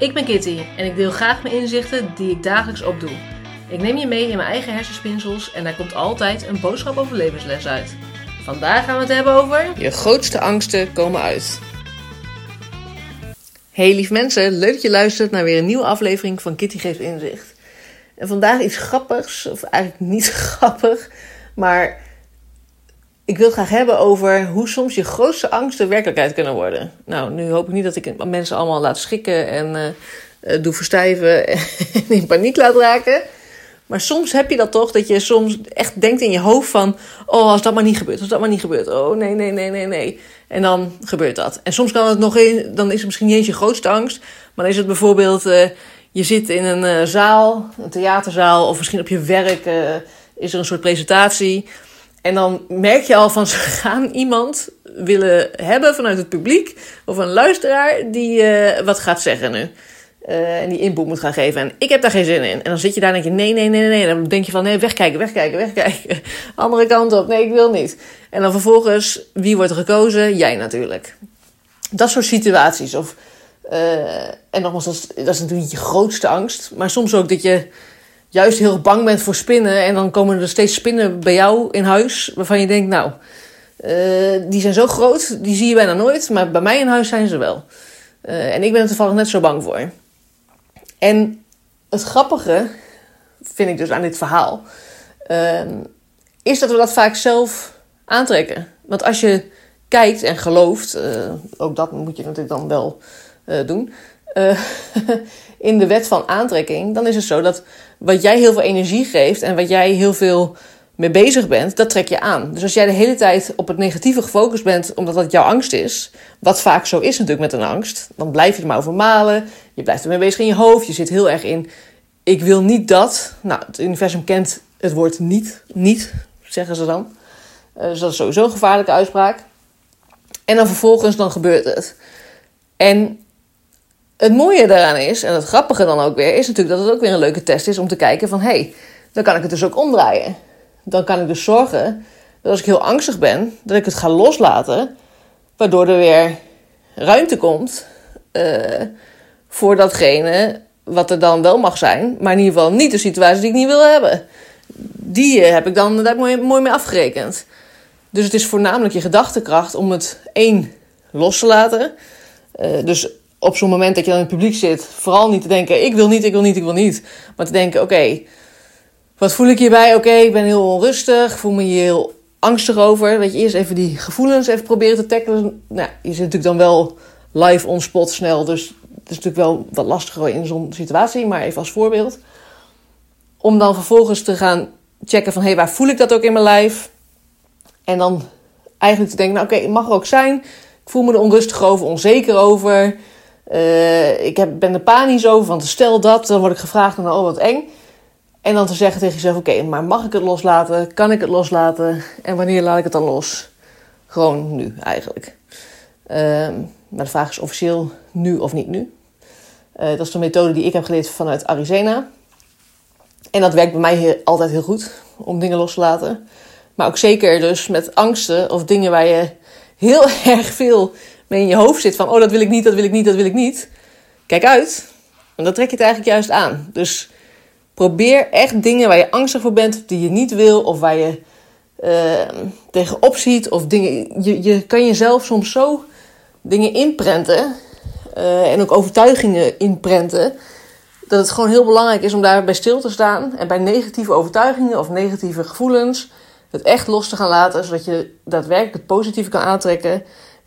Ik ben Kitty en ik deel graag mijn inzichten die ik dagelijks opdoe. Ik neem je mee in mijn eigen hersenspinsels en daar komt altijd een boodschap over levensles uit. Vandaag gaan we het hebben over... Je grootste angsten komen uit. Hey lief mensen, leuk dat je luistert naar weer een nieuwe aflevering van Kitty Geeft Inzicht. En vandaag iets grappigs, of eigenlijk niet grappig, maar ik wil het graag hebben over hoe soms je grootste angsten werkelijkheid kunnen worden. Nou, nu hoop ik niet dat ik mensen allemaal laat schikken en uh, doe verstijven en in paniek laat raken. Maar soms heb je dat toch, dat je soms echt denkt in je hoofd van... oh, als dat maar niet gebeurt, als dat maar niet gebeurt. Oh, nee, nee, nee, nee, nee. En dan gebeurt dat. En soms kan het nog in, dan is het misschien niet eens je grootste angst. Maar dan is het bijvoorbeeld, uh, je zit in een zaal, een theaterzaal... of misschien op je werk is er een soort presentatie... En dan merk je al van ze gaan iemand willen hebben vanuit het publiek of een luisteraar die uh, wat gaat zeggen nu. Uh, en die input moet gaan geven. En ik heb daar geen zin in. En dan zit je daar en denk je: nee, nee, nee, nee. Dan denk je van: nee, wegkijken, wegkijken, wegkijken. Andere kant op. Nee, ik wil niet. En dan vervolgens, wie wordt er gekozen? Jij natuurlijk. Dat soort situaties. Of, uh, en nogmaals, dat is, dat is natuurlijk je grootste angst. Maar soms ook dat je juist heel bang bent voor spinnen. En dan komen er steeds spinnen bij jou in huis. Waarvan je denkt, nou, uh, die zijn zo groot, die zie je bijna nooit. Maar bij mij in huis zijn ze wel. Uh, en ik ben er toevallig net zo bang voor. En het grappige, vind ik dus aan dit verhaal, uh, is dat we dat vaak zelf aantrekken. Want als je kijkt en gelooft, ook dat moet je natuurlijk dan wel doen. in de wet van aantrekking, dan is het zo dat wat jij heel veel energie geeft en wat jij heel veel mee bezig bent, dat trek je aan. Dus als jij de hele tijd op het negatieve gefocust bent, omdat dat jouw angst is, wat vaak zo is natuurlijk met een angst, dan blijf je er maar over malen. Je blijft ermee bezig in je hoofd. Je zit heel erg in, ik wil niet dat. Nou, het universum kent het woord niet, niet, zeggen ze dan. Uh, dus dat is sowieso een gevaarlijke uitspraak. En dan vervolgens, dan gebeurt het. En het mooie daaraan is, en het grappige dan ook weer, is natuurlijk dat het ook weer een leuke test is om te kijken van hé, hey, dan kan ik het dus ook omdraaien. Dan kan ik dus zorgen dat als ik heel angstig ben, dat ik het ga loslaten, waardoor er weer ruimte komt uh, voor datgene wat er dan wel mag zijn, maar in ieder geval niet de situatie die ik niet wil hebben. Die heb ik dan daar mooi, mooi mee afgerekend. Dus het is voornamelijk je gedachtekracht om het één los te laten. Uh, dus op zo'n moment dat je dan in het publiek zit, vooral niet te denken: ik wil niet, ik wil niet, ik wil niet. Maar te denken: oké, wat voel ik hierbij? Oké, ik ben heel onrustig, voel me hier heel angstig over. Weet je, eerst even die gevoelens even proberen te tackelen. Nou, je zit natuurlijk dan wel live on spot snel, dus het is natuurlijk wel wat lastiger in zo'n situatie, maar even als voorbeeld. Om dan vervolgens te gaan checken van hé, hey, waar voel ik dat ook in mijn lijf? En dan eigenlijk te denken, nou oké, het mag er ook zijn. Ik voel me er onrustig over, onzeker over. Uh, ik heb, ben er panisch over, want stel dat, dan word ik gevraagd en dan, oh wat eng. En dan te zeggen tegen jezelf, oké, maar mag ik het loslaten? Kan ik het loslaten? En wanneer laat ik het dan los? Gewoon nu, eigenlijk. Uh, maar de vraag is officieel nu of niet nu. Uh, dat is de methode die ik heb geleerd vanuit Arizona. En dat werkt bij mij altijd heel goed, om dingen los te laten. Maar ook zeker dus met angsten of dingen waar je heel erg veel in je hoofd zit van, oh dat wil ik niet, dat wil ik niet, dat wil ik niet. Kijk uit. En dan trek je het eigenlijk juist aan. Dus probeer echt dingen waar je angstig voor bent, die je niet wil, of waar je uh, tegenop ziet, of dingen. Je, je kan jezelf soms zo dingen inprenten uh, en ook overtuigingen inprenten. Dat het gewoon heel belangrijk is om daarbij stil te staan. En bij negatieve overtuigingen of negatieve gevoelens het echt los te gaan laten. Zodat je daadwerkelijk het positieve kan aantrekken